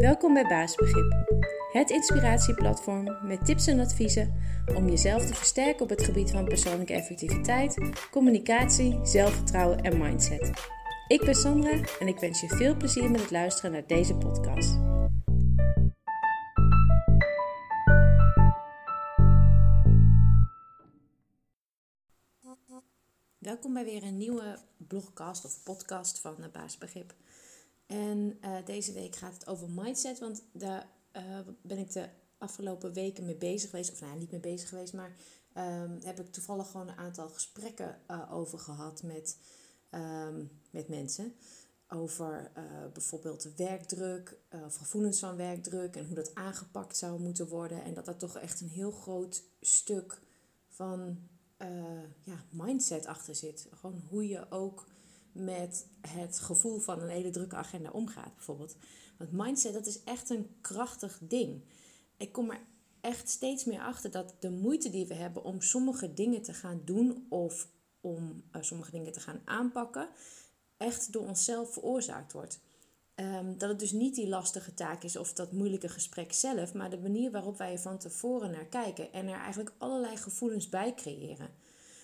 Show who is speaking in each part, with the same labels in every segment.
Speaker 1: Welkom bij Baasbegrip, het inspiratieplatform met tips en adviezen om jezelf te versterken op het gebied van persoonlijke effectiviteit, communicatie, zelfvertrouwen en mindset. Ik ben Sandra en ik wens je veel plezier met het luisteren naar deze podcast. Welkom bij weer een nieuwe blogcast of podcast van Baasbegrip. En uh, deze week gaat het over mindset, want daar uh, ben ik de afgelopen weken mee bezig geweest. Of nou, niet mee bezig geweest, maar um, heb ik toevallig gewoon een aantal gesprekken uh, over gehad met, um, met mensen. Over bijvoorbeeld werkdruk, of gevoelens van werkdruk en hoe dat aangepakt zou moeten worden. En dat dat toch echt een heel groot stuk van ja, mindset achter zit. Gewoon hoe je ook met het gevoel van een hele drukke agenda omgaat, bijvoorbeeld. Want mindset, dat is echt een krachtig ding. Ik kom er echt steeds meer achter dat de moeite die we hebben om sommige dingen te gaan doen of om uh, sommige dingen te gaan aanpakken, echt door onszelf veroorzaakt wordt. Um, dat het dus niet die lastige taak is of dat moeilijke gesprek zelf, maar de manier waarop wij er van tevoren naar kijken en er eigenlijk allerlei gevoelens bij creëren.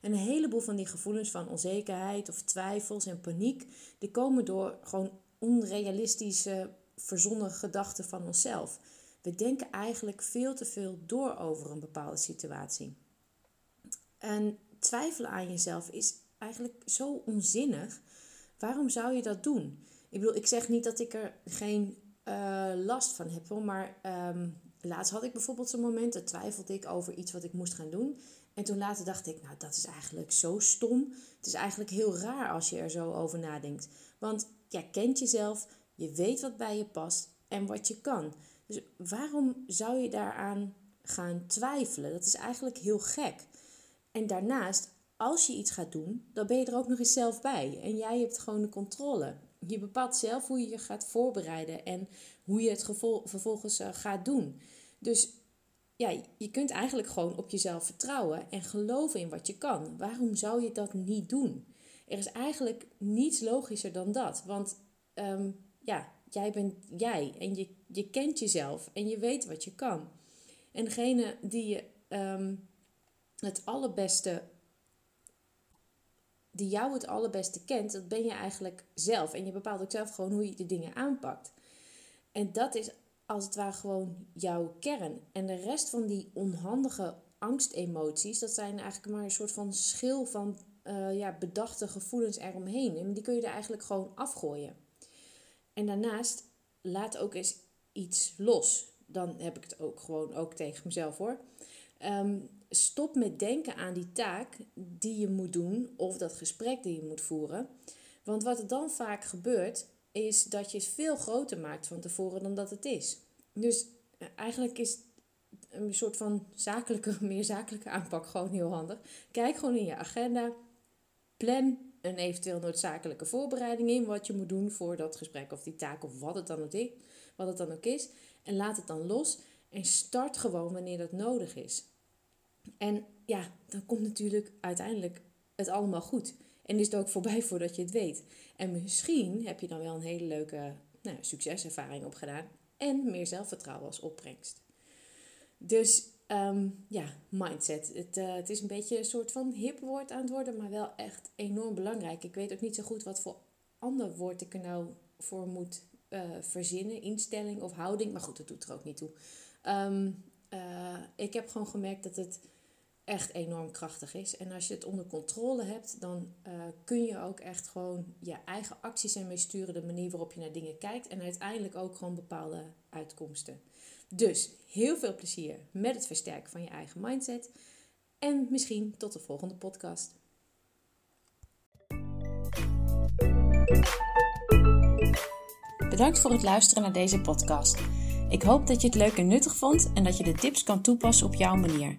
Speaker 1: En een heleboel van die gevoelens van onzekerheid of twijfels en paniek, die komen door gewoon onrealistische, verzonnen gedachten van onszelf. We denken eigenlijk veel te veel door over een bepaalde situatie. En twijfelen aan jezelf is eigenlijk zo onzinnig. Waarom zou je dat doen? Ik bedoel, ik zeg niet dat ik er geen uh, last van heb, maar um, laatst had ik bijvoorbeeld zo'n moment, dat twijfelde ik over iets wat ik moest gaan doen. En toen later dacht ik, nou dat is eigenlijk zo stom. Het is eigenlijk heel raar als je er zo over nadenkt. Want jij kent jezelf, je weet wat bij je past en wat je kan. Dus waarom zou je daaraan gaan twijfelen? Dat is eigenlijk heel gek. En daarnaast, als je iets gaat doen, dan ben je er ook nog eens zelf bij. En jij hebt gewoon de controle. Je bepaalt zelf hoe je je gaat voorbereiden en hoe je het vervolgens eh, gaat doen. Dus ja, je kunt eigenlijk gewoon op jezelf vertrouwen en geloven in wat je kan. Waarom zou je dat niet doen? Er is eigenlijk niets logischer dan dat. Want um, ja, jij bent jij en je, je kent jezelf en je weet wat je kan. En degene die je um, het allerbeste, die jou het allerbeste kent, dat ben je eigenlijk zelf. En je bepaalt ook zelf gewoon hoe je de dingen aanpakt. En dat is als het ware gewoon jouw kern. En de rest van die onhandige angstemoties, dat zijn eigenlijk maar een soort van schil van uh, ja, bedachte gevoelens eromheen. En die kun je er eigenlijk gewoon afgooien. En daarnaast, laat ook eens iets los. Dan heb ik het ook gewoon ook tegen mezelf hoor. Um, stop met denken aan die taak die je moet doen of dat gesprek die je moet voeren. Want wat er dan vaak gebeurt, is dat je het veel groter maakt van tevoren dan dat het is. Dus eh, eigenlijk is een soort van zakelijke, meer zakelijke aanpak gewoon heel handig. Kijk gewoon in je agenda. Plan een eventueel noodzakelijke voorbereiding in wat je moet doen voor dat gesprek of die taak of wat het dan ook is. Wat het dan ook is. En laat het dan los en start gewoon wanneer dat nodig is. En ja, dan komt natuurlijk uiteindelijk het allemaal goed. En is het ook voorbij voordat je het weet. En misschien heb je dan wel een hele leuke nou, succeservaring opgedaan. En meer zelfvertrouwen als opbrengst. Dus ehm, ja, mindset. Het, uh, het is een beetje een soort van hip woord aan het worden, maar wel echt enorm belangrijk. Ik weet ook niet zo goed wat voor ander woord ik er nou voor moet uh, verzinnen. Instelling of houding. Maar goed, dat doet er ook niet toe. Um, uh, ik heb gewoon gemerkt dat het echt enorm krachtig is. En als je het onder controle hebt, dan uh, kun je ook echt gewoon je eigen acties ermee sturen, de manier waarop je naar dingen kijkt en uiteindelijk ook gewoon bepaalde uitkomsten. Dus heel veel plezier met het versterken van je eigen mindset en misschien tot de volgende podcast. Bedankt voor het luisteren naar deze podcast. Ik hoop dat je het leuk en nuttig vond en dat je de tips kan toepassen op jouw manier.